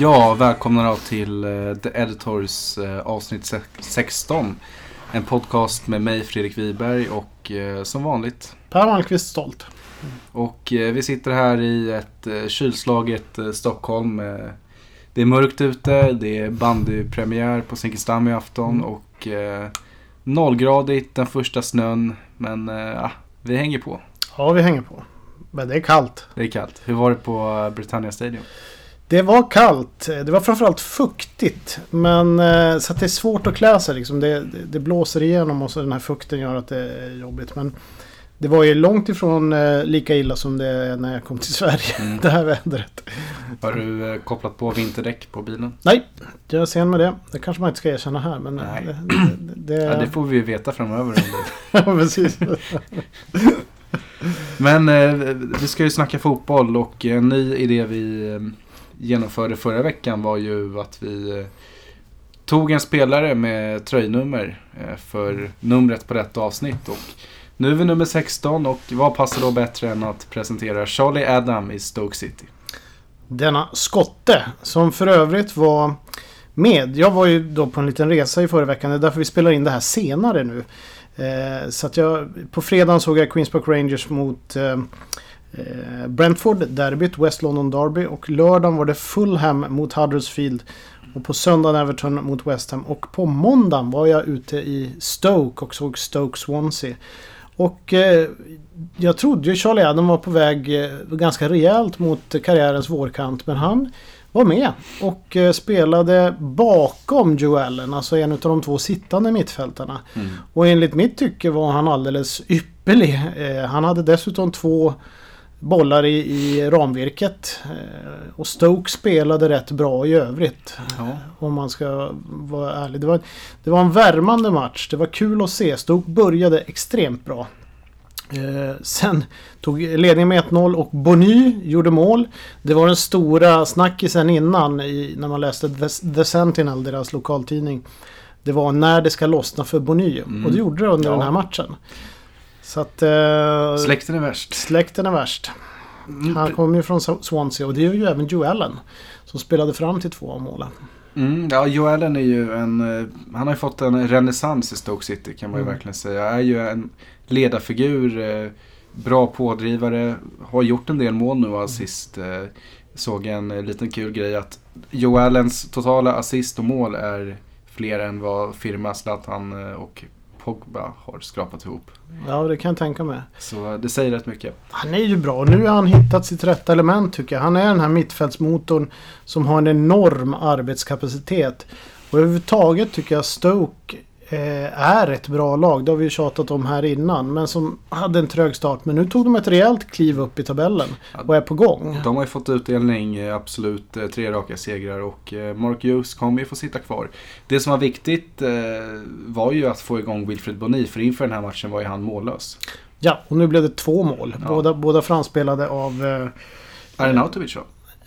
Ja, välkomna då till uh, The Editors uh, avsnitt se- 16. En podcast med mig Fredrik Wiberg och uh, som vanligt. Per Malmqvist Stolt. Och vi sitter här i ett kylslaget Stockholm. det är mörkt ute, det är bandypremiär på Zinkensdamm i afton mm. och nollgradigt, den första snön. Men ja, vi hänger på. Ja, vi hänger på. Men det är kallt. Det är kallt. Hur var det på Britannia Stadium? Det var kallt. Det var framförallt fuktigt. Men eh, så att det är svårt att klä sig liksom. Det, det, det, blåser igenom och så den här fukten gör att det är jobbigt. Men det var ju långt ifrån eh, lika illa som det är när jag kom till Sverige. Mm. Det här vädret. Har du eh, kopplat på vinterdäck på bilen? Nej, jag är sen med det. Det kanske man inte ska erkänna här. Men Nej. Det, det, ja, det får vi veta framöver. ja, precis. men vi ska ju snacka fotboll och en ny idé vi genomförde förra veckan var ju att vi eh, tog en spelare med tröjnummer eh, för numret på detta avsnitt. Och nu är vi nummer 16 och vad passar då bättre än att presentera Charlie Adam i Stoke City? Denna skotte som för övrigt var med. Jag var ju då på en liten resa i förra veckan. Det är därför vi spelar in det här senare nu. Eh, så att jag, på fredagen såg jag Queens Park Rangers mot Eh, Brentford, derbyt, West London Derby och lördagen var det Fulham mot Huddersfield. Och på söndagen Everton mot West Ham. Och på måndagen var jag ute i Stoke och såg Stoke Swansea. Och eh, jag trodde ju Charlie Adam var på väg eh, ganska rejält mot karriärens vårkant. Men han var med och eh, spelade bakom Joe Allen. Alltså en av de två sittande mittfältarna. Mm. Och enligt mitt tycke var han alldeles ypperlig. Eh, han hade dessutom två bollar i, i ramvirket. Eh, och Stoke spelade rätt bra i övrigt. Ja. Om man ska vara ärlig. Det var, det var en värmande match. Det var kul att se. Stoke började extremt bra. Eh, sen tog ledningen med 1-0 och Bonny gjorde mål. Det var den stora snackisen innan i, när man läste The Sentinel, deras lokaltidning. Det var när det ska lossna för Bonny. Mm. Och det gjorde det under ja. den här matchen. Så att... Eh, släkten är värst. Släkten är värst. Mm. Han kommer ju från Swansea och det gör ju även Joe Allen. Som spelade fram till två av målen. Mm, ja, Joe Allen är ju en... Eh, han har ju fått en renässans i Stoke City kan man ju mm. verkligen säga. Är ju en ledarfigur. Eh, bra pådrivare. Har gjort en del mål nu och assist. Eh, såg en liten kul grej att Joe Allens totala assist och mål är fler än vad firma Zlatan och Pogba har skrapat ihop. Ja, det kan jag tänka mig. Så det säger rätt mycket. Han är ju bra. Nu har han hittat sitt rätta element tycker jag. Han är den här mittfältsmotorn som har en enorm arbetskapacitet. Och överhuvudtaget tycker jag Stoke Eh, är ett bra lag. Det har vi ju tjatat om här innan. Men som hade en trög start. Men nu tog de ett rejält kliv upp i tabellen. Och är på gång. De har ju fått utdelning, eh, absolut eh, tre raka segrar. Och Mark Hughes kommer ju få sitta kvar. Det som var viktigt var ju att få igång Wilfred Boni. För inför den här matchen var ju han mållös. Ja, och nu blev det två mål. Ja. Båda, båda framspelade av... Eh, Arnautovic då?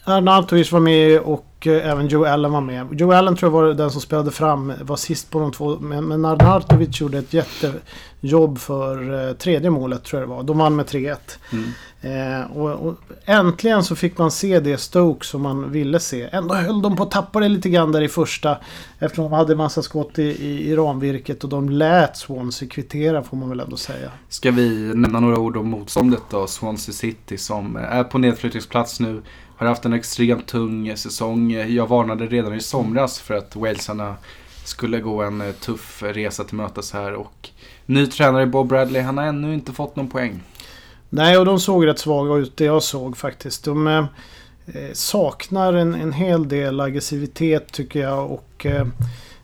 Arnautovic var med och Eh, även Joe Allen var med. Joe Allen tror jag var den som spelade fram, var sist på de två. Men, men Arnautovic gjorde ett jättejobb för eh, tredje målet tror jag det var. De vann med 3-1. Mm. Eh, och, och, äntligen så fick man se det Stoke som man ville se. Ändå höll de på att tappa det lite grann där i första. Eftersom de hade massa skott i, i, i ramvirket och de lät Swansea kvittera får man väl ändå säga. Ska vi nämna några ord om motståndet då? Swansea City som är på nedflyttningsplats nu. Har haft en extremt tung eh, säsong. Jag varnade redan i somras för att Walesarna skulle gå en eh, tuff resa till mötes här. Och ny tränare Bob Bradley, han har ännu inte fått någon poäng. Nej, och de såg rätt svaga ut, det jag såg faktiskt. De eh, eh saknar en, en hel del aggressivitet tycker jag. Och eh,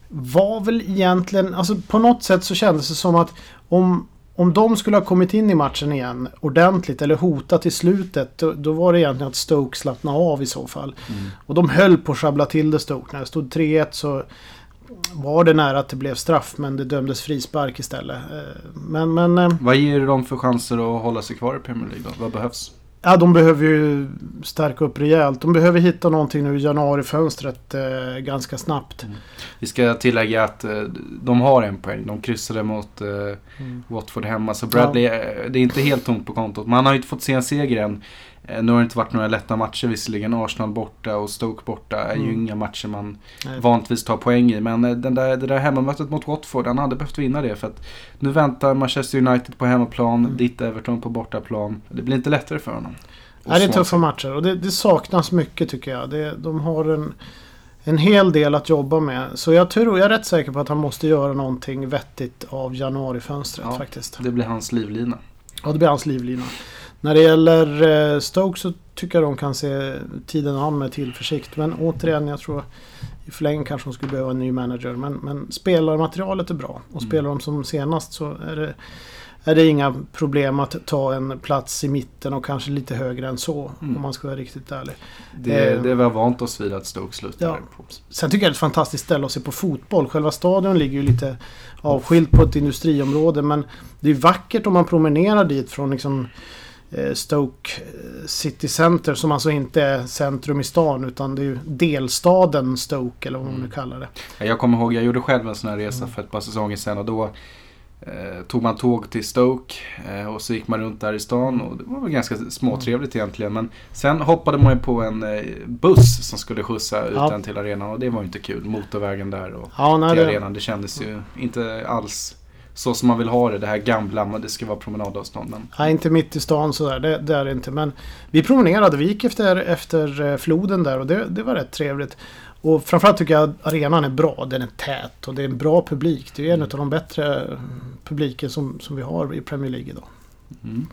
var väl egentligen, alltså på något sätt så kändes det som att om om de skulle ha kommit in i matchen igen ordentligt eller hotat i slutet då, då var det egentligen att Stoke slappnade av i så fall. Mm. Och de höll på att sjabbla till det Stoke. När det stod 3-1 så var det nära att det blev straff men det dömdes frispark istället. Eh, men, men, eh, Vad ger de för chanser att hålla sig kvar i Premier League då? Vad behövs? Ja, de behöver ju stärka upp rejält. De behöver hitta någonting nu i januarifönstret eh, ganska snabbt. Mm. Vi ska tillägga att eh, de har en poäng. De kryssade mot eh, mm. Watford hemma. Så Bradley, ja. Eh, det är inte helt tomt på kontot. Man har ju inte fått se en seger än. Eh, nu har det inte varit några lätta matcher visserligen. Arsenal borta och Stoke borta är mm. ju inga matcher man Nej. vanligtvis tar poäng i. Men eh, den där, det där hemmamötet mot Watford, han hade behövt vinna det. För att nu väntar Manchester United på hemmaplan, mm. ditt Everton på bortaplan. Det blir inte lättare för honom. Nej, det är tuffa matcher och det, det, saknas mycket tycker jag. Det, de har en, en hel del att jobba med. Så jag tror, jag är rätt säker på att han måste göra någonting vettigt av januarifönstret ja, faktiskt. Det blir hans livlina. Ja, det blir hans livlina. När det gäller eh, Stoke så tycker jag de kan se tiden an med tillförsikt. Men återigen, jag tror i förlängningen kanske de skulle behöva en ny manager. Men, men spelarmaterialet är bra. Och mm. spelar de som senast så är det, är det inga problem att ta en plats i mitten och kanske lite högre än så. Mm. Om man ska vara riktigt ärlig. Det, eh, det var vant oss vid att Stoke slutar ja. på. Sen tycker jag det är ett fantastiskt ställe att se på fotboll. Själva stadion ligger ju lite avskilt på ett industriområde. Men det är vackert om man promenerar dit från liksom Stoke eh, City Center som alltså inte är centrum i stan utan det är ju delstaden Stoke eller vad man nu mm. kallar det. Jag kommer ihåg, jag gjorde själv en sån här resa mm. för ett par säsonger sedan och då eh, tog man tåg till Stoke eh, och så gick man runt där i stan och det var väl ganska småtrevligt mm. egentligen. Men sen hoppade man ju på en eh, buss som skulle skjutsa ut ja. den till arenan och det var ju inte kul. Motorvägen där och ja, nej, till arenan. Det kändes ju inte alls så som man vill ha det. Det här gamla, men det ska vara promenadavstånd. Men... Nej, inte mitt i stan sådär. Det, det är det inte. Men vi promenerade. Vi gick efter, efter eh, floden där och det, det var rätt trevligt. Och framförallt tycker jag att arenan är bra. Den är tät och det är en bra publik. Det är en av de bättre publiker som, som vi har i Premier League idag. Mm.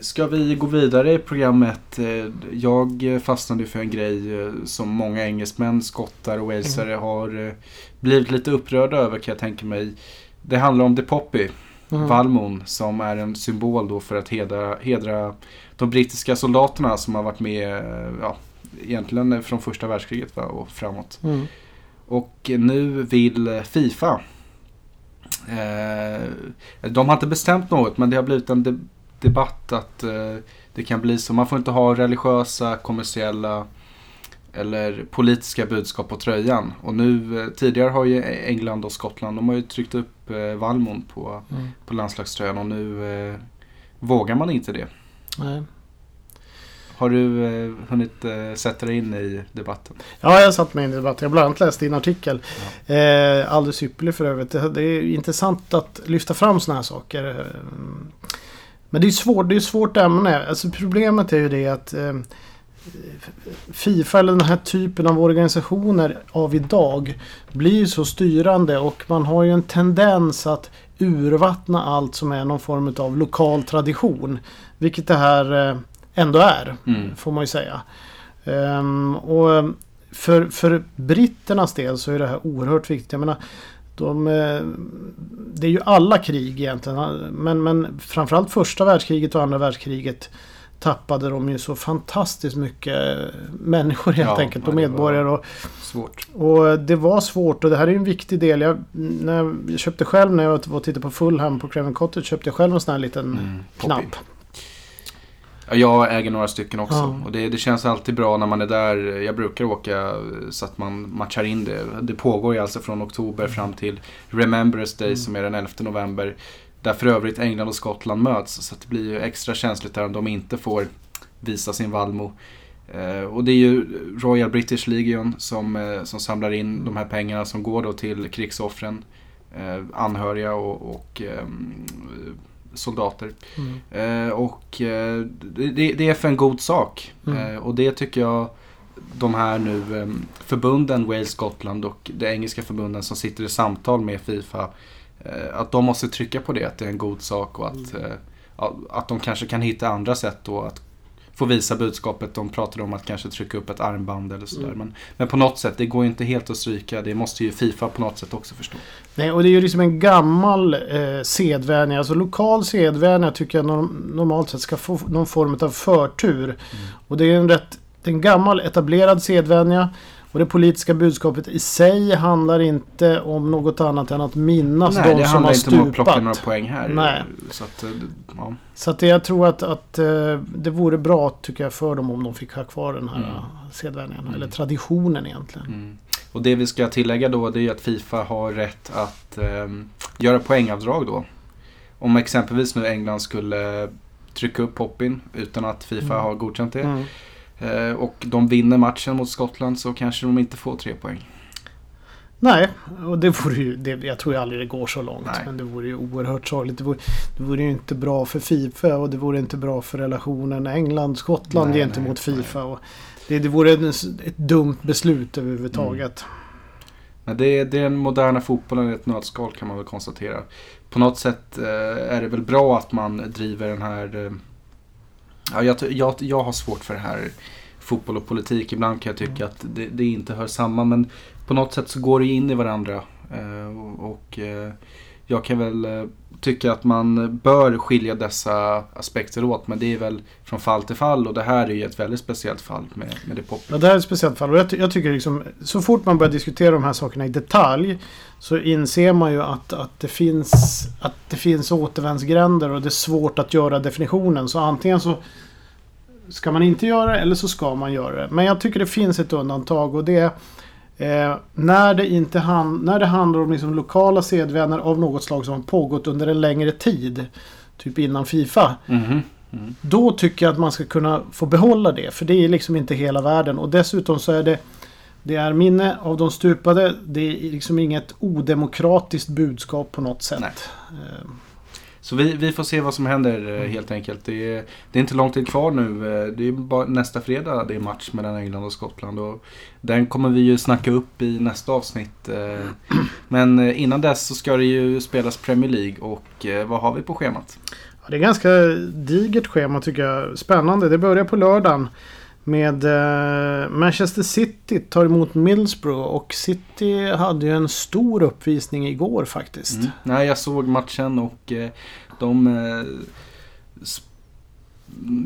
Ska vi gå vidare i programmet? Eh, jag fastnade för en grej eh, som många engelsmän, skottar och walesare mm. har blivit lite upprörda över kan jag tänka mig. Det handlar om The Poppy, mm. Valmon, som är en symbol då för att hedra, hedra de brittiska soldaterna som har varit med ja, egentligen från första världskriget va, och framåt. Mm. Och nu vill Fifa eh, de har inte bestämt något men det har blivit en de debatt att eh, det kan bli så. Man får inte ha religiösa, kommersiella eller politiska budskap på tröjan. Och nu, eh, tidigare har ju England och Skottland, de har ju tryckt upp eh, Valmon på, mm. på landslagströjan och nu eh, vågar man inte det. Nej. Har du eh, hunnit eh, sätta dig in i debatten? Ja, jag har satt mig in i debatten. Jag har bland annat läst din artikel. Ja. Eh, alldeles ypperlig för övrigt. Det, det, är intressant att lyfta fram sådana här saker. Eh, men det är svårt, det är ett svårt ämne. Alltså problemet är ju det att eh, Fifa eller den här typen av organisationer av idag blir så styrande och man har ju en tendens att urvattna allt som är någon form av lokal tradition. Vilket det här eh, ändå är, mm. får man ju säga. Um, och för, för britternas del så är det här oerhört viktigt. Jag menar, de, eh, det är ju alla krig egentligen. Men, men framförallt första världskriget och andra världskriget tappade de ju så fantastiskt mycket människor helt ja, enkelt och medborgare. Och, svårt. och det var svårt och det här är en viktig del. Jag, när jag köpte själv när jag var och tittade på Fulham på Craven Cottage köpte jag själv en sån här liten mm, knapp. Jag äger några stycken också. Ja. Och det, det, känns alltid bra när man är där. Jag brukar åka så att man matchar in det. Det pågår ju alltså från oktober fram till Remembrance Day mm. som är den 11 november. Där för övrigt England och Skottland möts. Så det blir ju extra känsligt där om de inte får visa sin vallmo. Eh, och det är ju Royal British Legion som, eh, som samlar in de här pengarna som går då till krigsoffren, eh, anhöriga och, och ehm, soldater. Mm. Och det, det, är för en god sak. Mm. Och det tycker jag de här nu ehm, förbunden, Wales, Skottland och de engelska förbunden som sitter i samtal med Fifa. Att de måste trycka på det, att det är en god sak och att, mm. att de kanske kan hitta andra sätt då att få visa budskapet. De pratar om att kanske trycka upp ett armband eller sådär. Mm. Men, men på något sätt, det går ju inte helt att stryka. Det måste ju Fifa på något sätt också förstå. Nej, och det är ju liksom en gammal eh, sedvänja. Alltså lokal sedvänja tycker jag norm normalt sett ska få någon form av förtur. Mm. Och det är en rätt en gammal etablerad sedvänja. Och det politiska budskapet i sig handlar inte om något annat än att minnas Nej, de det som handlar har inte om att plocka stupat. några poäng här. Nej. Så att, eh, ja. Så att det, jag tror att, att eh, det vore bra tycker jag för dem om de fick ha kvar den här Mm. sedvänjan. Mm. Eller traditionen egentligen. Mm. Och det vi ska tillägga då det är att Fifa har rätt att ehm, göra poängavdrag då. Om exempelvis nu England skulle trycka upp Poppin utan att Fifa Mm. har godkänt det. Mm. Eh, och de vinner matchen mot Skottland så kanske de inte får tre poäng. Nej, och det vore ju, det, jag tror ju aldrig det går så långt. Nej. Men det vore ju oerhört sorgligt. Det vore, det vore ju inte bra för Fifa och det vore inte bra för relationen England-Skottland gentemot nej, Fifa. Och det, det vore en, ett dumt beslut överhuvudtaget. Men det det är den moderna fotbollen i ett nötskal kan man väl konstatera. På något sätt eh, är det väl bra att man driver den här... Eh, ja, jag, jag, jag har svårt för det här fotboll och politik. Ibland kan jag tycka att det, det inte hör samman. Men på något sätt så går det in i varandra. Eh, och eh, jag kan väl tycker att man bör skilja dessa aspekter åt. Men det är väl från fall till fall. Och det här är ju ett väldigt speciellt fall med, med det poppet. Ja, det här är ett speciellt fall. Och jag, ty- jag tycker liksom, så fort man börjar diskutera de här sakerna i detalj så inser man ju att, att, det, finns, att det finns återvändsgränder och det är svårt att göra definitionen. Så antingen så ska man inte göra det eller så ska man göra det. Men jag tycker det finns ett undantag och det är eh, när, det inte han, när det handlar om liksom lokala sedvänner av något slag som har pågått under en längre tid. Typ innan Fifa. Mhm. Mm. Då tycker jag att man ska kunna få behålla det. För det är liksom inte hela världen. Och dessutom så är det det är minne av de stupade. Det är liksom inget odemokratiskt budskap på något sätt. Nej. Så vi, vi får se vad som händer eh, helt enkelt. Det är, det är inte lång tid kvar nu. Eh, Det är bara nästa fredag det är match mellan England och Skottland. Och den kommer vi ju snacka upp i nästa avsnitt. eh. Men innan dess så ska det ju spelas Premier League. Och vad har vi på schemat? Det är ganska digert schema tycker jag. Spännande. Det börjar på lördagen. Med eh, Manchester City tar emot Middlesbrough. Och City hade ju en stor uppvisning igår faktiskt. Mm. Nej, jag såg matchen och eh, de eh,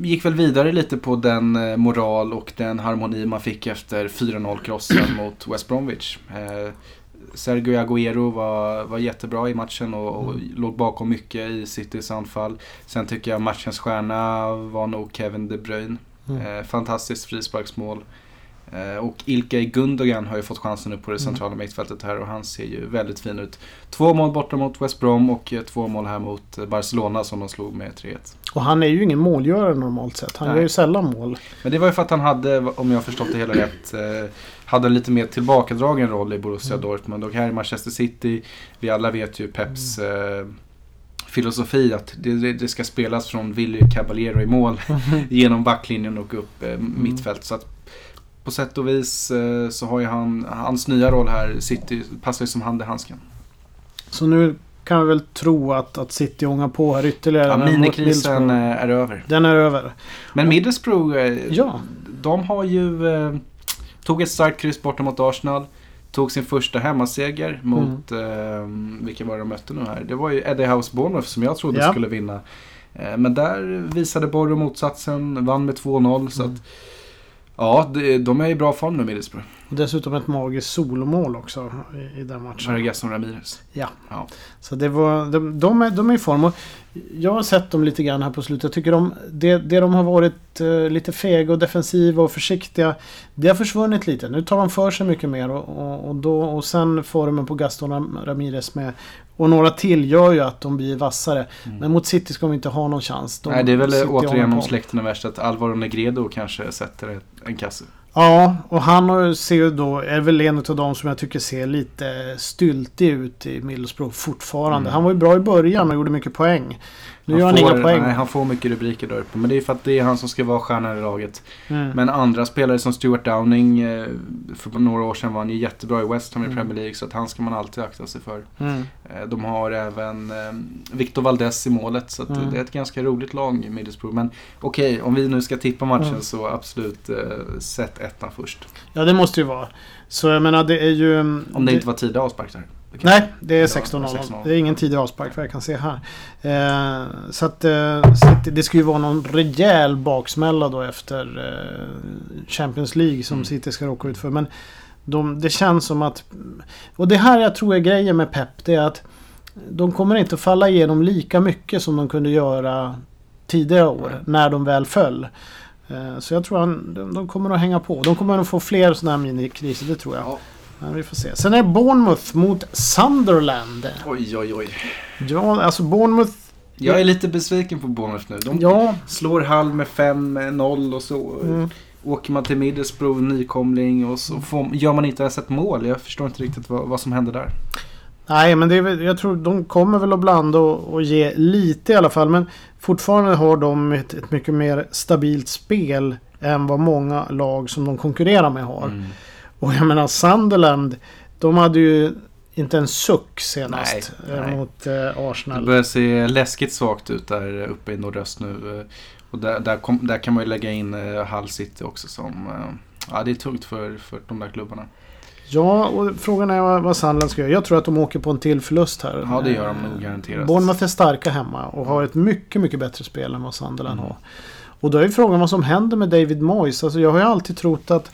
gick väl vidare lite på den eh, moral och den harmoni man fick efter 4-0 krossen mot West Bromwich. Eh, Sergio Agüero var, var jättebra i matchen och, och låg bakom mycket i Citys anfall. Sen tycker jag matchens stjärna var nog Kevin De Bruyne. Mm. Eh, fantastiskt frisparksmål. Eh, och Ilkay Gundogan har ju fått chansen nu på det Mm. centrala mittfältet här och han ser ju väldigt fin ut. Två mål borta mot West Brom och eh, två mål här mot Barcelona som de slog med 3-1. Och han är ju ingen målgörare normalt sett. Han Nej. gör ju sällan mål. Men det var ju för att han hade, om jag har förstått det hela rätt, hade en lite mer tillbakadragen roll i Borussia Mm. Dortmund. Och här i Manchester City, vi alla vet ju Peps eh, filosofi att det, det, ska spelas från Willy Caballero i mål genom backlinjen och upp eh, mittfält. Så att på sätt och vis eh, så har ju han, hans nya roll här, City, passar ju som hand i handsken. Så nu kan vi väl tro att, att City ångar på här ytterligare. Ja, minikrisen eh, är över. Den är över. Men Middlesbrough, eh, Ja. de har ju... Eh, tog ett starkt kryss borta mot Arsenal. Tog sin första hemmaseger mot... Eh, vilka var det de mötte nu här? Det var ju Eddie House Bournemouth som jag trodde Ja. skulle vinna. Eh, men där visade Borro motsatsen. Vann med 2-0. Så Mm. att, ja, de, är i bra form nu Middlesbrough. Och dessutom ett magiskt solmål också i, i den matchen. Vargas och Ramirez. Ja. Ja. Så det var, de, de, är, de är i form. Och jag har sett dem lite grann här på slutet. Jag tycker de, det, det de har varit eh, lite fega och defensiva och försiktiga. Det har försvunnit lite. Nu tar de för sig mycket mer. Och, och, och, då, och sen formen på Gaston Ram- Ramirez med och några till gör ju att de blir vassare. Mm. Men mot City ska de inte ha någon chans. De, Nej, det är väl City återigen om släkten är värst att Alvaro Negredo kanske sätter en kasse. Ja, och han har, ser ju då, är väl en av de som jag tycker ser lite styltig ut i Middlesbrough fortfarande. Mm. han var ju bra i början och gjorde mycket poäng. Nu gör han får, inga poäng. Nej, han får mycket rubriker där uppe. Men det är för att det är han som ska vara stjärnan i laget. Mm. Men andra spelare som Stuart Downing eh, för några år sedan var han ju jättebra i West Ham i Mm. Premier League. Så att han ska man alltid akta sig för. Mm. Eh, De har även eh, Victor Valdes i målet. Så att Mm. det är ett ganska roligt lag i Middlesbrough. Men okej, om vi nu ska tippa matchen Mm. så absolut eh, sätt ettan först. Ja, det måste ju vara. Så jag menar, det är ju... Om det inte var tidig avspark där. Det kan- Nej, det är Ja, 16-0. 16-0. Det är ingen tidig avspark vad jag kan se här. Eh, så att eh, City, det ska ju vara någon rejäl baksmälla då efter eh, Champions League som Mm. City ska råka ut för. Men de, det känns som att... Och det här jag tror är grejen med Pep. Det är att de kommer inte falla igenom lika mycket som de kunde göra tidigare år. När de väl föll. Eh, Så jag tror han, de, de kommer att hänga på. De kommer att få fler sådana här minikriser, det tror jag. Ja. Men vi får se. Sen är Bournemouth mot Sunderland. Oj, oj, oj. Ja, alltså Bournemouth... Jag är lite besviken på Bournemouth nu. De Ja, slår halv med 5-0 och så mm, åker man till Middlesbrough, nykomling och så får, gör man inte ens ett mål. Jag förstår inte riktigt vad, vad som händer där. nej men det är, jag tror de kommer väl att blanda och, och ge lite i alla fall. Men fortfarande har de ett, ett mycket mer stabilt spel än vad många lag som de konkurrerar med har. Mm. Och jag menar Sunderland, de hade ju inte en suck senast Nej, eh, nej. mot eh, Det Arsenal. börjar se läskigt svagt ut där uppe i nordöst nu. eh, Och där, där, kom, där kan man ju lägga in Hull City också som... Ja, det är tungt för, för de där klubbarna. Ja, och frågan är vad, vad Sunderland ska göra. Jag tror att de åker på en till förlust här. Ja, det gör de nog garanterat. Bournemouth är starka hemma och har ett mycket, mycket bättre spel än vad Sunderland Mm. har. Och då är ju frågan vad som händer med David Moyes. Alltså jag har ju alltid trott att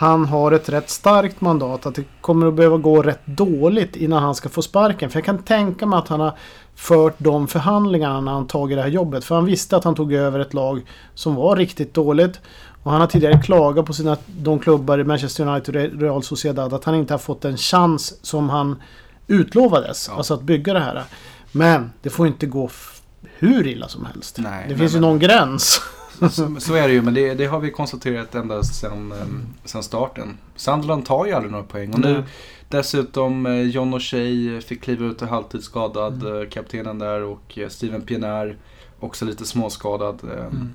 han har ett rätt starkt mandat. Att det kommer att behöva gå rätt dåligt innan han ska få sparken. För jag kan tänka mig att han har fört de förhandlingarna när han tagit det här jobbet. För han visste att han tog över ett lag som var riktigt dåligt. Och han har tidigare klagat på sina, de klubbar i Manchester United och Real Sociedad att han inte har fått en chans som han utlovades. Ja. Alltså att bygga det här. Men det får inte gå hur illa som helst. Nej, det nej, finns ju men- någon gräns. Så, så är det ju, men det, det har vi konstaterat ända sedan, eh, sedan starten. Sunderland tar ju aldrig några poäng. Och nu dessutom eh, John O'Shea fick kliva ut och halvtidsskadad, Mm. eh, kaptenen där. Och eh, Steven Pienaar också lite småskadad. eh. Mm.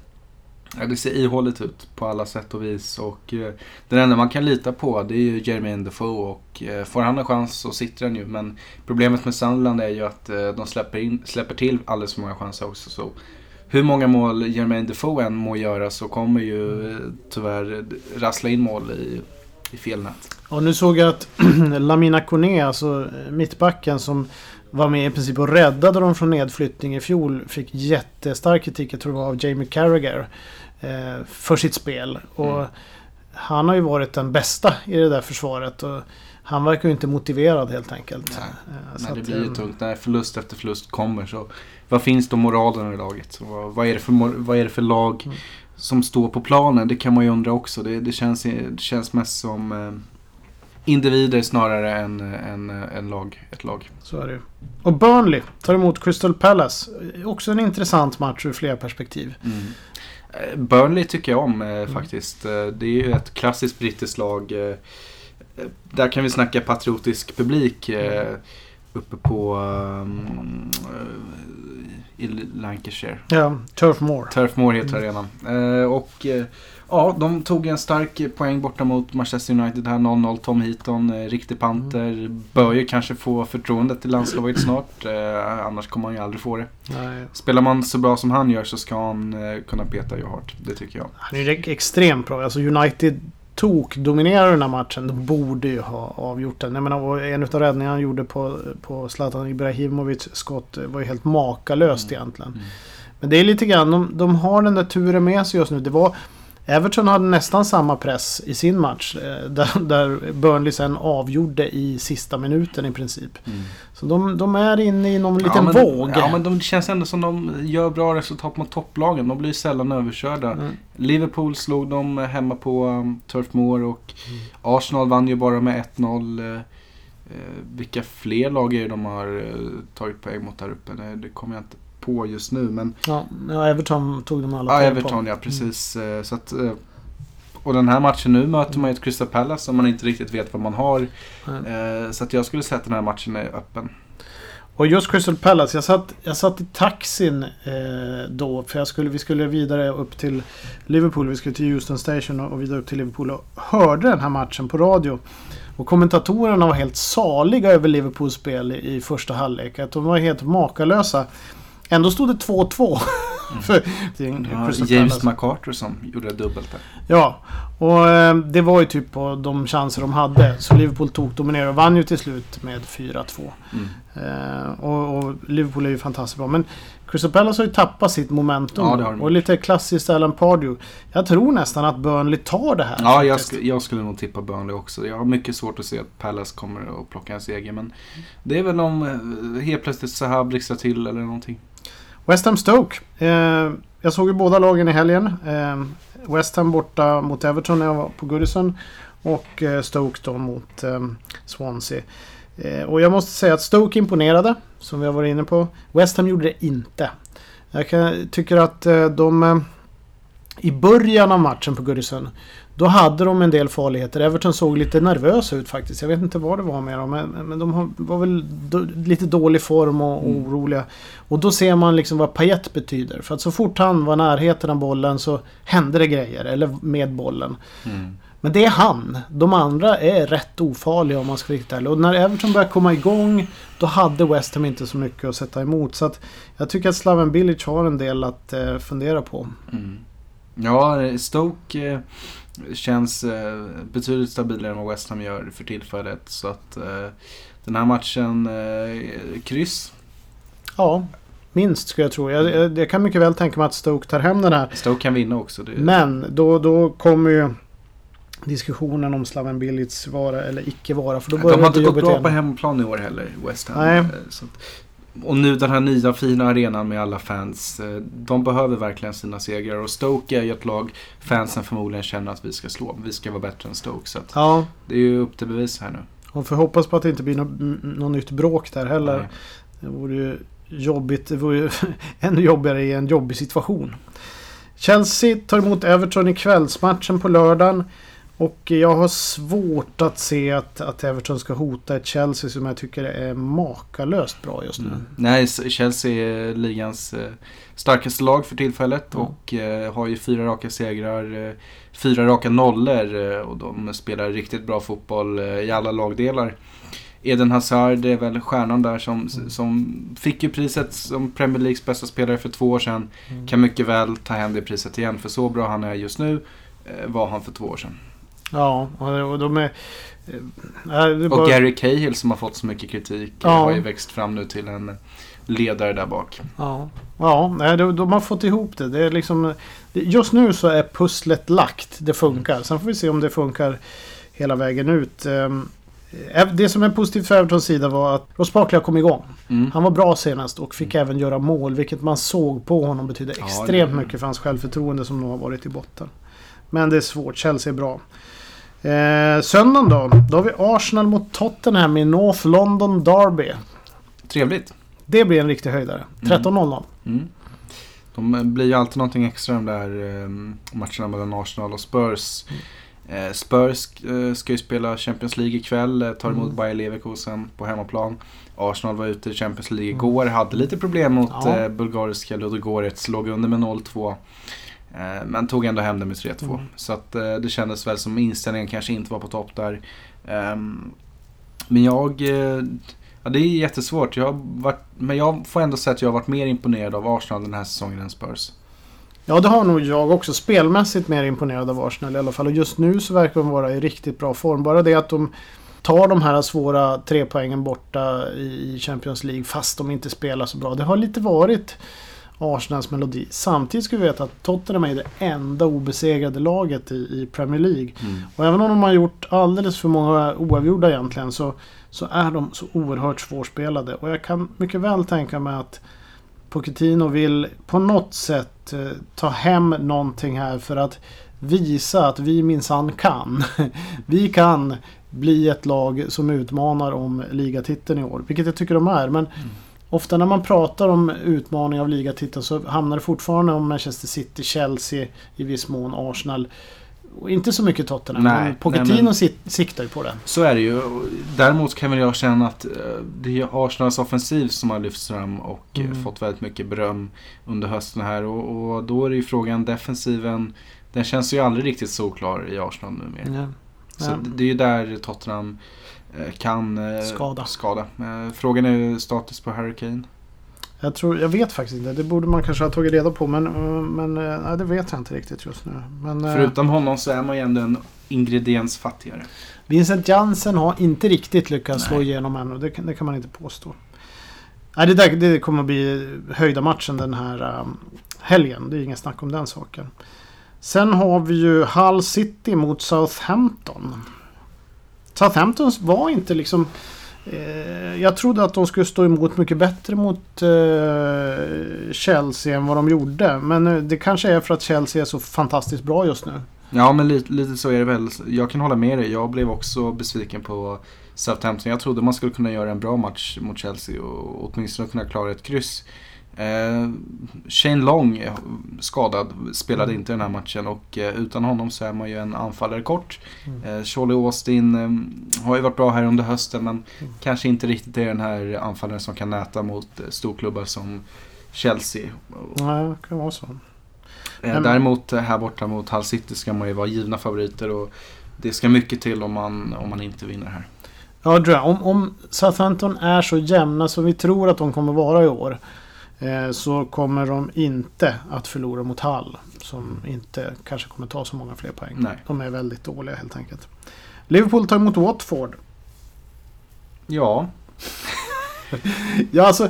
Ja, det ser ihåligt ut på alla sätt och vis. Och eh, den enda man kan lita på det är ju Jermaine Defoe. Och eh, får han en chans så sitter han ju. Men problemet med Sunderland är ju att eh, de släpper, in, släpper till alldeles för många chanser också. Så hur många mål Jermaine Defoe än må göra så kommer ju eh, tyvärr rassla in mål i, i fel nät. Och nu såg jag att Lamina Kone, alltså eh, mittbacken som var med i princip och räddade dem från nedflyttning i fjol, fick jättestark kritik, jag tror det var av Jamie Carragher, eh, för sitt spel. Och Mm. han har ju varit den bästa i det där försvaret. Och han verkar ju inte motiverad helt enkelt. Nej, Nej, det blir ju tungt när förlust efter förlust kommer. Så vad finns då moralen i laget? Vad, vad, är det för, vad är det för lag Mm. som står på planen? Det kan man ju undra också. Det, det, känns, det känns mest som eh, individer snarare än, än, än lag, ett lag. Så är det. Och Burnley tar emot Crystal Palace. Också en intressant match ur flera perspektiv. Mm. Eh, Burnley tycker jag om eh, Mm. faktiskt. faktiskt. Det är ju ett klassiskt brittiskt lag. eh, Där kan vi snacka patriotisk publik. eh, Mm. Uppe på um, i Lancashire. Ja, Turf Moor. Turf Moor heter Mm. arenan. Eh, och eh, ja, de tog en stark poäng borta mot Manchester United här. 0-0. Tom Heaton, eh, riktig panter. Bör ju kanske få förtroendet till landslaget snart. Eh, annars kommer han ju aldrig få det. Nej, Spelar man så bra som han gör så ska han eh, kunna peta Joe Hart. Det tycker jag. Han är ju extremt bra. Alltså United tok dominerar den här matchen. De borde ju ha avgjort den. Jag menar, en av räddningarna han gjorde på, på Zlatan Ibrahimovic skott var ju helt makalöst Mm. egentligen. Men det är lite grann, de, de har den där turen med sig just nu. Det var, Everton hade nästan samma press i sin match. eh, Där, där Burnley sen avgjorde i sista minuten i princip. Så de, de är inne i någon liten Mm. ja, men, våg. Ja, men de känns ändå som de gör bra resultat mot topplagen. De blir sällan överkörda. Mm. Liverpool slog dem hemma på um, Turf Moor och Mm. Arsenal vann ju bara med 1-0. Eh, eh, vilka fler lag är det de har eh, tagit poäng mot där uppe? Det kommer jag inte på just nu. Men Ja, Everton tog de alla ja, poäng Everton på. ja, precis. Eh, Så att, eh, och den här matchen nu möter man ju ett Crystal Palace som man inte riktigt vet vad man har. Mm. Så att jag skulle säga att den här matchen är öppen. Och just Crystal Palace, jag satt, jag satt i taxin eh, då. För jag skulle, vi skulle vidare upp till Liverpool. Vi skulle till Houston Station och, och vidare upp till Liverpool. Och hörde den här matchen på radio. Och kommentatorerna var helt saliga över Liverpools spel i, i första halvlek. Att de var helt makalösa. Ändå stod det 2-2. för Ja, James. McCarter som gjorde dubbelt där. Ja, och eh, det var ju typ på de chanser de hade. Så Liverpool tog dominerade och vann ju till slut med 4-2. Mm. Eh, och, och Liverpool är ju fantastiskt bra. Men Crystal Palace har ju tappat sitt momentum. Ja, och lite klassiskt Alan Pardew. Jag tror nästan att Burnley tar det här. Ja, jag, sk- jag skulle nog tippa Burnley också. Jag har mycket svårt att se att Palace kommer att plocka en seger. Men det är väl om eh, helt plötsligt Zaha blixtrar till eller någonting. West Ham Stoke. Eh, jag såg ju båda lagen i helgen. Eh, West Ham borta mot Everton när jag var på Goodison. Och eh, Stoke då mot eh, Swansea. Eh, och jag måste säga att Stoke imponerade. Som vi har varit inne på. West Ham gjorde det inte. Jag kan, tycker att eh, de... Eh, I början av matchen på Goodison. Då hade de en del farligheter. Everton såg lite nervösa ut faktiskt. Jag vet inte vad det var med dem. Men, men de var väl lite dålig form och Mm. oroliga. Och då ser man liksom vad Payet betyder. För att så fort han var i närheten av bollen så hände det grejer. Eller med bollen. Mm. Men det är han. De andra är rätt ofarliga om man ska riktigt ärlig. Och när Everton började komma igång då hade West Ham inte så mycket att sätta emot. Så att jag tycker att Slaven Bilic har en del att eh, fundera på. Mm. Ja, Stoke eh, känns eh, betydligt stabilare än vad West Ham gör för tillfället. Så att eh, den här matchen, eh, kryss. Ja, minst skulle jag tro. Jag, jag, jag kan mycket väl tänka mig att Stoke tar hem den här. Stoke kan vinna också. Det, Men då, då kommer ju diskussionen om Slaven Bilic vara eller icke vara. För då börjar de har inte gått bra igen. på hemmaplan i år heller, West Ham. Nej. Eh, Så och nu den här nya fina arenan med alla fans. eh, De behöver verkligen sina segrar. Och Stoke är ju ett lag fansen förmodligen känner att vi ska slå. Vi ska vara bättre än Stoke. Så Ja, det är ju upp till bevis här nu. och får hoppas på att det inte blir något, något nytt bråk där heller. Nej. Det vore ju jobbigt. Det vore ju ännu jobbigare i en jobbig situation. Chelsea tar emot Everton i kvällsmatchen på lördagen. Och jag har svårt att se att, att Everton ska hota ett Chelsea som jag tycker är makalöst bra just nu. Mm. Nej, Chelsea är ligans eh, starkaste lag för tillfället Ja. och eh, har ju fyra raka segrar, eh, fyra raka nollor och de spelar riktigt bra fotboll i alla lagdelar. Eden Hazard är väl stjärnan där som, Mm. som fick ju priset som Premier Leagues bästa spelare för två år sedan. Mm. Kan mycket väl ta hem det priset igen för så bra han är just nu var han för två år sedan. Ja, och de är... det är Och bara- Gary Cahill som har fått så mycket kritik eh, Ja. har ju växt fram nu till en ledare där bak. Ja, ja de, de har fått ihop det. det, är liksom, just nu så är pusslet lagt. Det funkar. Sen får vi se om det funkar hela vägen ut. Ehm, eh, Det som är positivt för Evertons sida var att Ross Barkley kommit igång. Mm. Han var bra senast och fick även göra mål. Vilket man såg på honom betydde Ja, extremt det- mycket för hans självförtroende som nog har varit i botten. Men det är svårt. Chelsea är bra. Eh, söndagen då? Då har vi Arsenal mot Tottenham i North London Derby. Trevligt. Det blir en riktig höjdare. 13.00. Mm. De blir ju alltid någonting extra de där eh, matcherna mellan Arsenal och Spurs. Eh, Spurs eh, ska ju spela Champions League ikväll, eh, tar emot Mm. Bayer Leverkusen på hemmaplan. Arsenal var ute i Champions League Mm. igår, hade lite problem mot Ja. eh, bulgariska Ludogorets, låg under med 0-2. Eh, men tog ändå hem det med 3-2. Mm. Så att, eh, det kändes väl som inställningen kanske inte var på topp där. Ehm, men jag... Eh, ja, det är jättesvårt. Jag varit, men jag får ändå säga att jag har varit mer imponerad av Arsenal den här säsongen än Spurs. Ja, det har nog jag också. Spelmässigt mer imponerad av Arsenal i alla fall. Och just nu så verkar de vara i riktigt bra form. Bara det att de tar de här svåra tre poängen borta i Champions League fast de inte spelar så bra. Det har lite varit Arsenals melodi. Samtidigt ska vi veta att Tottenham är det enda obesegrade laget i, i Premier League. Och även om de har gjort alldeles för många oavgjorda egentligen så, så är de så oerhört svårspelade. Och jag kan mycket väl tänka mig att Pochettino vill på något sätt eh, ta hem någonting här för att visa att vi minsann kan. vi kan bli ett lag som utmanar om ligatiteln i år. Vilket jag tycker de är. Men ofta när man pratar om utmaning av ligatiteln så hamnar det fortfarande om Manchester City, Chelsea, i viss mån Arsenal. Och inte så mycket Tottenham. Nej, men Pochettino nej, men- siktar ju på det. Så är det ju. Däremot kan väl jag känna att eh, det är Arsenals offensiv som har lyfts fram och eh, Mm. fått väldigt mycket beröm under hösten här. Och, och då är det ju frågan, defensiven, den känns ju aldrig riktigt solklar i Arsenal numera. Ja. Så Ja. det- är ju där Tottenham kan eh, Skada. skada. Eh, Frågan är status på Harry Kane. Jag, tror, jag vet faktiskt inte. Det borde man kanske ha tagit reda på. Men, eh, men eh, nej, det vet jag inte riktigt just nu. Men, eh, Förutom honom så är man ju ändå en ingrediens fattigare. Vincent Jansen har inte riktigt lyckats Nej. slå igenom ännu. Det, kan- det kan man inte påstå. Nej, det, där, det kommer att bli höjda matchen den här um, helgen. Det är inget snack om den saken. Sen har vi ju Hull City mot Southampton. Southampton var inte liksom... Eh, jag trodde att de skulle stå emot mycket bättre mot eh, Chelsea än vad de gjorde. Men eh, det kanske är för att Chelsea är så fantastiskt bra just nu. Ja, men lite, lite så är det väl. Jag kan hålla med dig. Jag blev också besviken på Southampton. Jag trodde man skulle kunna göra en bra match mot Chelsea och åtminstone kunna klara ett kryss. Eh, Shane Long skadad, spelade inte den här matchen och eh, utan honom så är man ju en anfallare kort. Mm. Eh, Charlie Austin eh, har ju varit bra här under hösten men Mm. kanske inte riktigt är den här anfallaren som kan näta mot eh, storklubbar som Chelsea. Nej, det kan vara så. Eh, Men- Däremot eh, här borta mot Hull City ska man ju vara givna favoriter och det ska mycket till om man, om man inte vinner här. Ja. Om, om Southampton är så jämna som vi tror att de kommer vara i år. Eh, så kommer de inte att förlora mot Hull. Som inte kanske kommer ta så många fler poäng. Nej. De är väldigt dåliga helt enkelt. Liverpool tar emot Watford. Ja, Ja, alltså.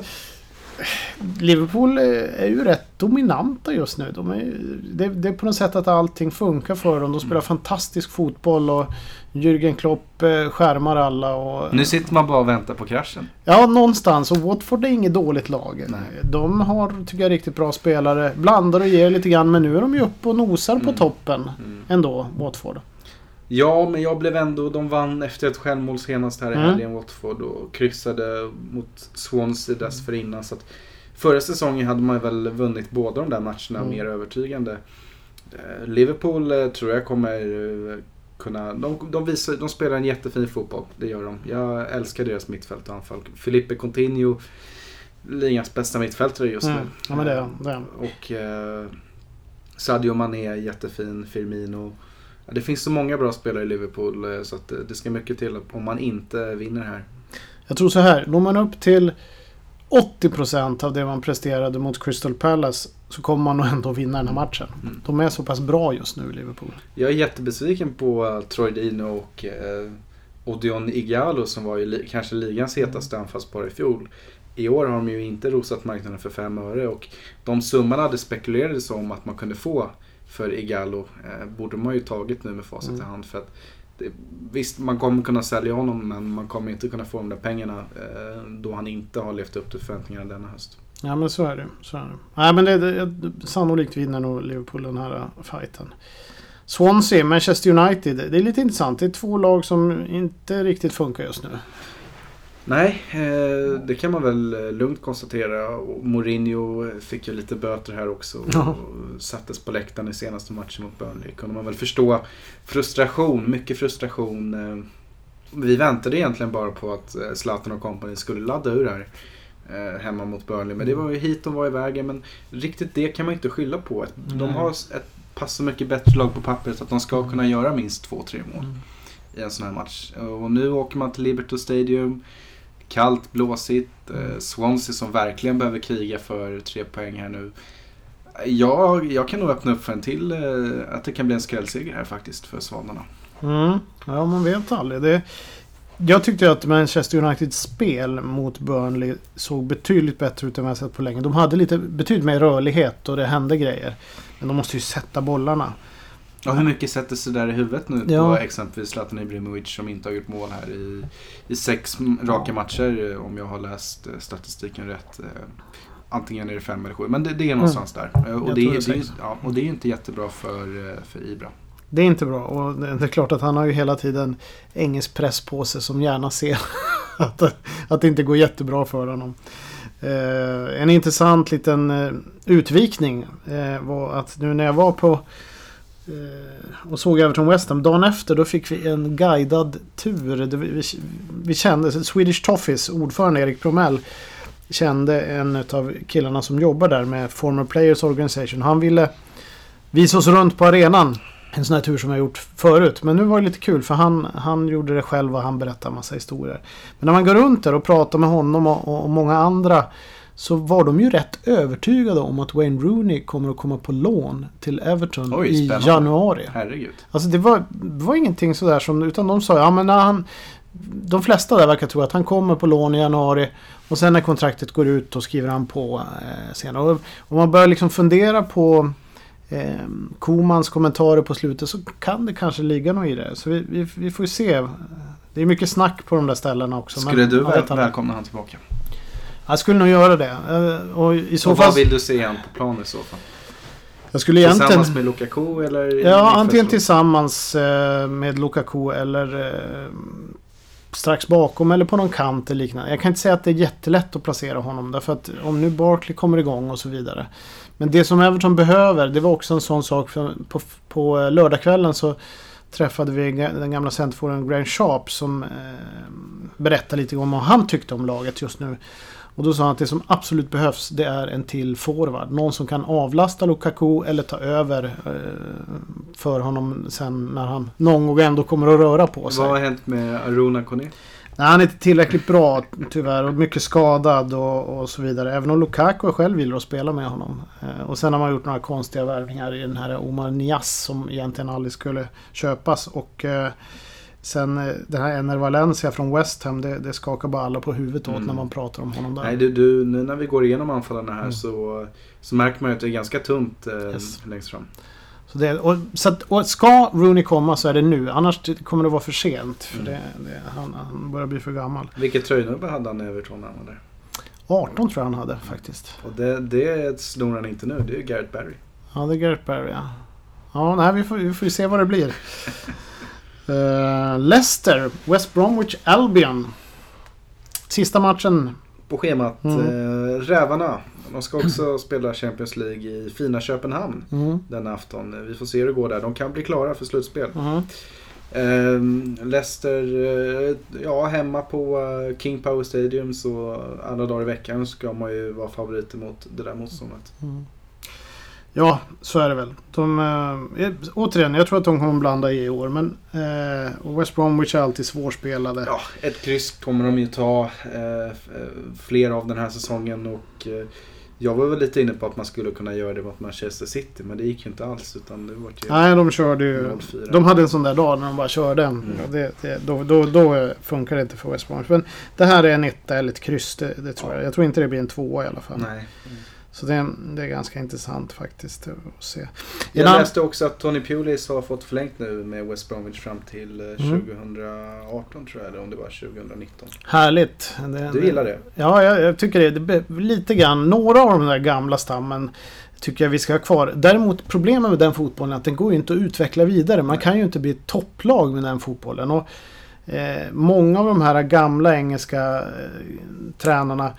Liverpool eh, är ju rätt dominanta just nu. De är, det, det är på något sätt att allting funkar för dem. De spelar fantastisk fotboll och Jürgen Klopp eh, skärmar alla. Och, nu sitter man bara och väntar på kraschen. Ja, någonstans. Och Watford är inget dåligt lag. Nej. De har, tycker jag, riktigt bra spelare. Blandar och ger lite grann, men nu är de ju uppe och nosar på Mm. toppen ändå, Watford. Ja, men jag blev ändå... De vann efter ett självmål senast här i Mm. helgen, Watford, och kryssade mot Swansea dessförinnan. Så att förra säsongen hade man väl vunnit båda de där matcherna Mm. mer övertygande. Eh, Liverpool eh, tror jag kommer eh, kunna... De, de, visar, de spelar en jättefin fotboll, det gör de. Jag älskar deras mittfält och anfall. Felipe Coutinho, ligans bästa mittfältare just Mm. nu. Ja, men det är han. Och eh, Sadio Mané är jättefin, Firmino. Det finns så många bra spelare i Liverpool eh, så att det, ska mycket till om man inte vinner här. Jag tror så här, når man upp till 80% av det man presterade mot Crystal Palace så kommer man nog ändå vinna den här matchen. Mm. De är så pass bra just nu, Liverpool. Jag är jättebesviken på eh, Troy Dino och eh, Odion Igalo som var ju kanske ligans hetaste anfallspar i fjol. I år har de ju inte rosat marknaden för fem öre och de summorna det spekulerades om att man kunde få för Igalo eh, borde man ju tagit nu med facit i Mm. hand. För att det, visst, man kommer kunna sälja honom men man kommer inte kunna få de där pengarna eh, då han inte har levt upp till förväntningarna denna höst. Ja men så är det. Så är det. Nej men det, det, sannolikt vinner nog Liverpool den här uh, fighten. Swansea, Manchester United. Det är lite intressant. Det är två lag som inte riktigt funkar just nu. Nej, eh, det kan man väl eh, lugnt konstatera. Och Mourinho fick ju lite böter här också. Och Ja. sattes på läktaren i senaste matchen mot Burnley. kunde man väl förstå frustration, mycket frustration. Eh, Vi väntade egentligen bara på att Zlatan och company skulle ladda ur här. Hemma mot Burnley. Men det var ju hit de var i vägen. Men riktigt det kan man inte skylla på. De Nej. har ett pass så mycket bättre lag på pappret att de ska kunna göra minst två, tre mål i en sån här match. Och nu åker man till Liberty Stadium. Kallt, blåsigt. Eh, Swansea som verkligen behöver kriga för tre poäng här nu. Jag, jag kan nog öppna upp för en till, eh, att det kan bli en skrällseger här faktiskt för Svanarna. Mm. Ja, man vet aldrig. Det, jag tyckte att Manchester Uniteds spel mot Burnley såg betydligt bättre ut än vad jag sett på länge. De hade lite, betydligt mer rörlighet och det hände grejer. Men de måste ju sätta bollarna. Och hur mycket sätter sig där i huvudet nu Ja. på exempelvis Zlatan Ibrahimovic som inte har gjort mål här i, i sex raka matcher eh, om jag har läst eh, statistiken rätt. Eh, Antingen är det fem eller sju, men det, det är någonstans där. Eh, Jag Och det, det är det, är- ja, och det är inte jättebra för, för Ibra. Det är inte bra och det är klart att han har ju hela tiden engelsk press på sig som gärna ser att, att det inte går jättebra för honom. Eh, en intressant liten utvikning eh, var att nu när jag var på Eh, och såg Everton West Ham dagen efter då fick vi en guidad tur. Vi, vi kände, Swedish Toffees ordförande Erik Promell kände en av killarna som jobbar där med Former Players Organization. Han ville visa oss runt på arenan. En sån här tur som jag gjort förut. Men nu var det lite kul för han, han gjorde det själv och han berättade en massa historier. Men när man går runt där och pratar med honom och, och många andra så var de ju rätt övertygade om att Wayne Rooney kommer att komma på lån till Everton Oj, i januari. Herregud. Alltså det var, det var ingenting sådär som, utan de sa ja men när han... De flesta där verkar tro att han kommer på lån i januari och sen när kontraktet går ut då skriver han på eh, senare. Och om man börjar liksom fundera på eh, Komans kommentarer på slutet så kan det kanske ligga något i det. Så vi, vi, vi får ju se. Det är mycket snack på de där ställena också. men Skulle du jag väl, välkomna han tillbaka? Jag skulle nog göra det. Eh, Och i så och fall... vad vill du se han på plan i så fall? Jag skulle egentligen... Tillsammans med Lukaku eller? Ja, antingen tillsammans eh, med Lukaku eller eh, strax bakom eller på någon kant eller liknande. Jag kan inte säga att det är jättelätt att placera honom därför att om nu Barkley kommer igång och så vidare. Men det som Everton behöver, det var också en sån sak. På, på lördagskvällen så träffade vi den gamla centerforwarden Graham Sharp som eh, berättade lite om vad han tyckte om laget just nu. Och då sa han att det som absolut behövs det är en till forward. Någon som kan avlasta Lukaku eller ta över eh, för honom sen när han någon gång ändå kommer att röra på sig. Vad har hänt med Aruna Kone? Nej, han är inte tillräckligt bra tyvärr och mycket skadad och, och så vidare. Även om Lukaku själv vill att spela med honom. Eh, och sen har man gjort några konstiga värvningar i den här Omar Nias som egentligen aldrig skulle köpas. Och eh, sen eh, den här Ener Valencia från West Ham, det, det skakar bara alla på huvudet åt Mm. när man pratar om honom där. Nej, du, du, nu när vi går igenom anfallarna här Mm. så, så märker man ju att det är ganska tunt eh, Yes. längst fram. Så det, och, så att, och ska Rooney komma så är det nu. Annars kommer det vara för sent. För Mm. det, det, han, han börjar bli för gammal. Vilket tröjnummer hade han i Everton när han var där? 18 tror jag han hade faktiskt. Och det, det snor han inte nu, det är ju Gareth Barry. Ja, det är Gareth Barry ja. Ja, nej, vi får, vi får ju se vad det blir. Uh, Leicester, West Bromwich Albion. Sista matchen. På schemat, Mm. eh, Rävarna. De ska också spela Champions League i fina Köpenhamn Mm. denna afton. Vi får se hur det går där. De kan bli klara för slutspel. Mm. Ehm, Leicester, eh, ja hemma på eh, King Power Stadium så alla dagar i veckan ska man ju vara favoriter mot det där motståndet. Mm. Ja, så är det väl. De, eh, återigen, jag tror att de kommer blanda i år. Men eh, West Bromwich är alltid svårspelade. Ja, ett kryss kommer de ju ta eh, eh, fler av den här säsongen och eh, jag var väl lite inne på att man skulle kunna göra det mot Manchester City men det gick ju inte alls utan det var ju Nej, de körde ju... 0-4. De hade en sån där dag när de bara körde. Mm. Det, det, då, då, då funkar det inte för West Bromwich. Men det här är en etta eller ett kryss, det, det tror Ja. jag. Jag tror inte det blir en tvåa i alla fall. Nej. Så det, är- det är ganska intressant faktiskt att se. Jag läste också att Tony Pulis har fått förlängt nu med West Bromwich fram till eh, Mm. 2018 tror jag eller om det var 2019. Härligt. Det, Du gillar det? Ja, jag, jag tycker det. det. Lite grann. Några av de där gamla stammen tycker jag vi ska ha kvar. Däremot problemet med den fotbollen är att den går ju inte att utveckla vidare. Man kan ju inte bli ett topplag med den fotbollen. Och, eh, många av de här gamla engelska eh, tränarna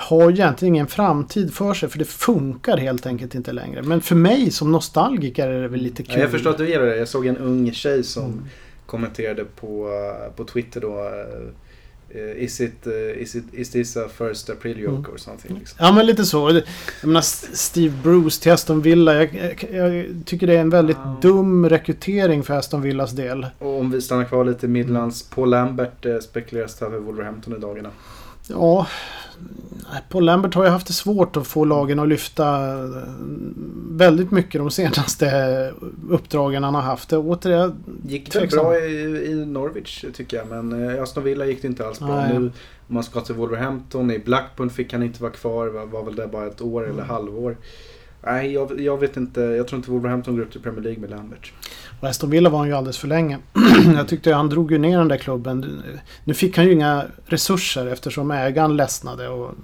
har egentligen ingen framtid för sig för det funkar helt enkelt inte längre. Men för mig som nostalgiker är det väl lite kul. Ja, jag förstår att du gillar det. Jag såg en ung tjej som Mm. kommenterade på, eh, på Twitter då. eh, Is, it, eh, is, it, is this a first April joke Mm. or something? Liksom. Ja men lite så. Jag menar Steve Bruce till Aston Villa. Jag, jag, jag tycker det är en väldigt Ja. dum rekrytering för Aston Villas del. Och om vi stannar kvar lite i Midlands. Paul Lambert spekuleras över Wolverhampton i dagarna. Ja, Paul Lambert har ju haft det svårt att få lagen att lyfta eh, väldigt mycket de senaste uppdragen han har haft. Det, återigen, Gick det bra i, i Norwich tycker jag. Men eh, i Aston Villa gick det inte alls bra. Nej. Nu om man ska till Wolverhampton. I Blackburn fick han inte vara kvar. Var, var väl där bara ett år eller Mm. halvår. Nej, jag, jag vet inte. Jag tror inte Wolverhampton går upp till Premier League med Lambert. och Aston Villa var han ju alldeles för länge. jag tyckte han drog ju ner den där klubben. Nu fick han ju inga resurser eftersom ägaren ledsnade och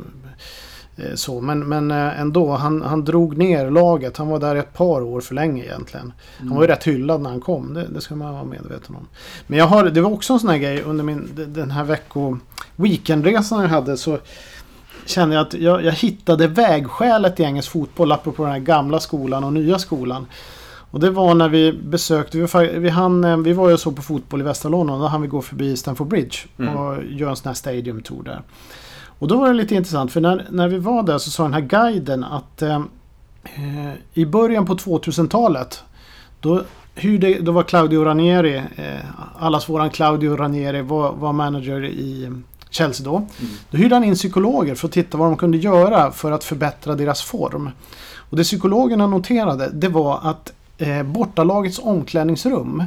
eh, så. Men, men eh, ändå, han, han drog ner laget. Han var där ett par år för länge egentligen. Han var ju rätt hyllad när han kom. Det, det ska man vara medveten om. Men jag har, det var också en sån här grej under min, den här vecko... Weekendresan jag hade så kände jag att jag, jag hittade vägskälet i engelsk fotboll apropå den här gamla skolan och nya skolan. Och det var när vi besökte, vi, vi, hann, eh, vi var ju så på fotboll i västra London, då hann vi gå förbi Stamford Bridge Mm. och göra en sån här stadium tour där. Och då var det lite intressant för när, när vi var där så sa den här guiden att eh, eh, i början på 2000-talet då, hyrde, då var Claudio Ranieri, eh, allas våran Claudio Ranieri var, var manager i Chelsea då. Då hyrde han in psykologer för att titta vad de kunde göra för att förbättra deras form. Och det psykologerna noterade det var att eh, bortalagets omklädningsrum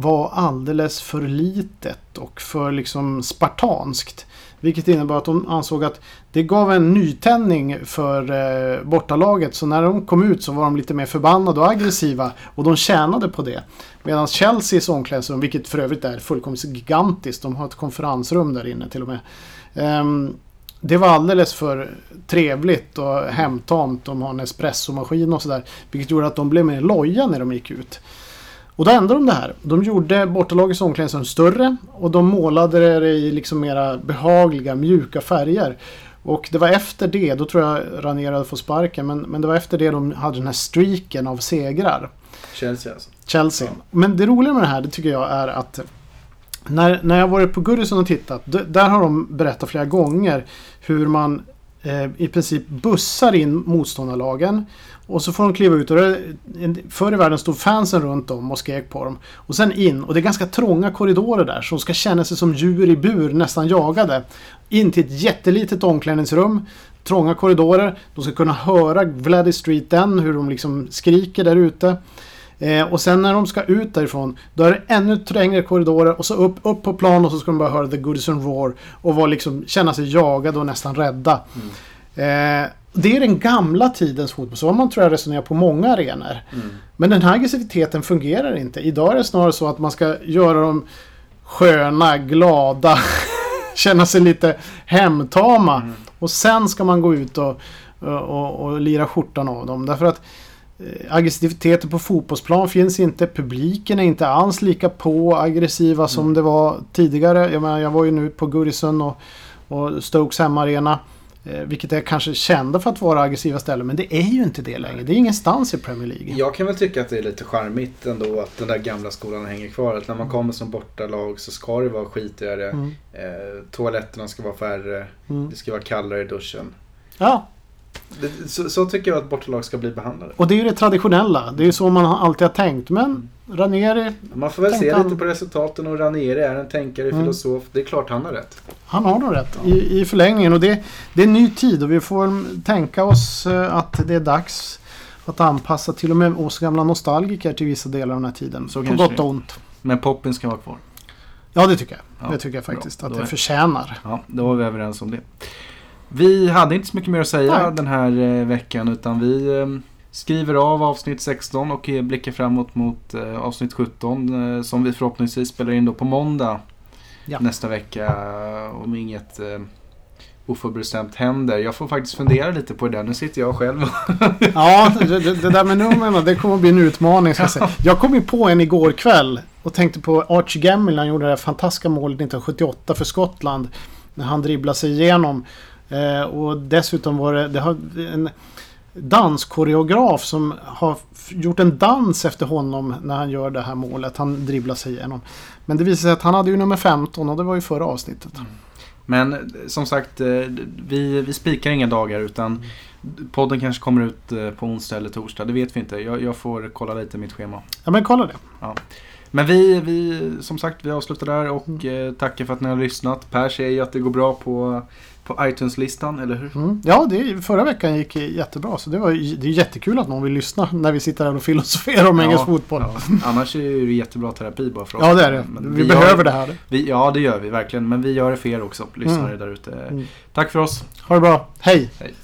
var alldeles för litet och för liksom spartanskt. Vilket innebar att de ansåg att det gav en nytändning för eh, bortalaget. Så när de kom ut så var de lite mer förbannade och aggressiva. Och de tjänade på det. Medan Chelseas omklädningsrum, vilket för övrigt är fullkomligt gigantiskt. De har ett konferensrum där inne till och med. Um, det var alldeles för trevligt och hemtamt. De har en espressomaskin och sådär. Vilket gjorde att de blev mer loja när de gick ut. Och då ändrade de det här. De gjorde bortalagets omklädningsrum större och de målade det i liksom mera behagliga, mjuka färger. Och det var efter det, då tror jag Ranier hade fått sparken, men, men det var efter det de hade den här streaken av segrar. Chelsea alltså. Chelsea. Men det roliga med det här, det tycker jag är att när, när jag varit på Goodison och tittat, där har de berättat flera gånger hur man Eh, i princip bussar in motståndarlagen. Och så får de kliva ut och det, förr i världen stod fansen runt dem och skrek på dem. Och sen in och det är ganska trånga korridorer där så de ska känna sig som djur i bur, nästan jagade. In till ett jättelitet omklädningsrum. Trånga korridorer. De ska kunna höra Vladdy Street Den, hur de liksom skriker där ute. Eh, och sen när de ska ut därifrån då är det ännu trängre korridorer och så upp, upp på plan och så ska de bara höra The Goodison Roar och vara liksom, känna sig jagade och nästan rädda. Eh, det är den gamla tidens fotboll. Så har man tror jag resonerar på många arenor. Men den här aggressiviteten fungerar inte. Idag är det snarare så att man ska göra dem sköna, glada, känna sig lite hemtama. Och sen ska man gå ut och, och, och, och lira skjortan av dem. Därför att aggressiviteten på fotbollsplan finns inte. Publiken är inte alls lika på aggressiva som det var tidigare. Jag, menar, jag var ju nu på Goodison och, och Stokes hemmaarena. Eh, vilket är kanske kända för att vara aggressiva ställen. Men det är ju inte det längre. Det är ingenstans i Premier League. Jag kan väl tycka att det är lite charmigt ändå att den där gamla skolan hänger kvar. Att när man kommer som bortalag så ska det vara skitigare. Mm. Eh, toaletterna ska vara färre. Mm. Det ska vara kallare i duschen. Ja, Det, så, så tycker jag att bortalag ska bli behandlade. och det är ju det traditionella. Det är ju så man alltid har tänkt. Men Ranieri, Man får väl se han- lite på resultaten och Ranieri är en tänkare, Mm. filosof. Det är klart han har rätt. han har nog rätt i, i förlängningen. Och det, det är en ny tid och vi får tänka oss eh, att det är dags att anpassa till och med oss gamla nostalgiker till vissa delar av den här tiden. Så på gott och ont. Men poppen ska vara kvar. Ja, det tycker jag. Ja, det tycker jag bra. faktiskt Då att är- det förtjänar. Ja, då var vi överens om det. Vi hade inte så mycket mer att säga Nej. den här eh, veckan utan vi eh, skriver av avsnitt 16 och eh, blickar framåt mot avsnitt 17 eh, som vi förhoppningsvis spelar in då på måndag Ja. nästa vecka om inget oförbestämt händer. Jag får faktiskt fundera lite på det där. Nu sitter jag själv Ja, det, det, där med numren det kommer att bli en utmaning. Ska jag, säga. jag kom ju på en igår kväll och tänkte på Archie Gamble när han gjorde det här fantastiska målet 1978 för Skottland. När han dribblade sig igenom. Eh, och dessutom var det, det har en danskoreograf som har gjort en dans efter honom när han gör det här målet. Han dribblar sig igenom. Men det visade sig att han hade ju nummer 15 och det var ju förra avsnittet. Men eh, som sagt, eh, vi, vi spikar inga dagar utan podden kanske kommer ut eh, på onsdag eller torsdag. Det vet vi inte. Jag, jag får kolla lite mitt schema. Ja men kolla det. Men vi, vi, som sagt, vi avslutar där och eh, tackar för att ni har lyssnat. Per säger ju att det går bra på, på iTunes-listan, eller hur? Mm. Ja, det, förra veckan gick jättebra. Så det, var, det är jättekul att någon vill lyssna när vi sitter här och filosoferar om Ja, engelsk fotboll. Ja. Annars är det jättebra terapi bara för oss. Ja, det är det. Men Vi, gör- behöver det här. Vi, ja, det gör vi verkligen. Men vi gör det för er också, lyssnare Mm. där ute. Mm. Tack för oss. Ha det bra. Hej! London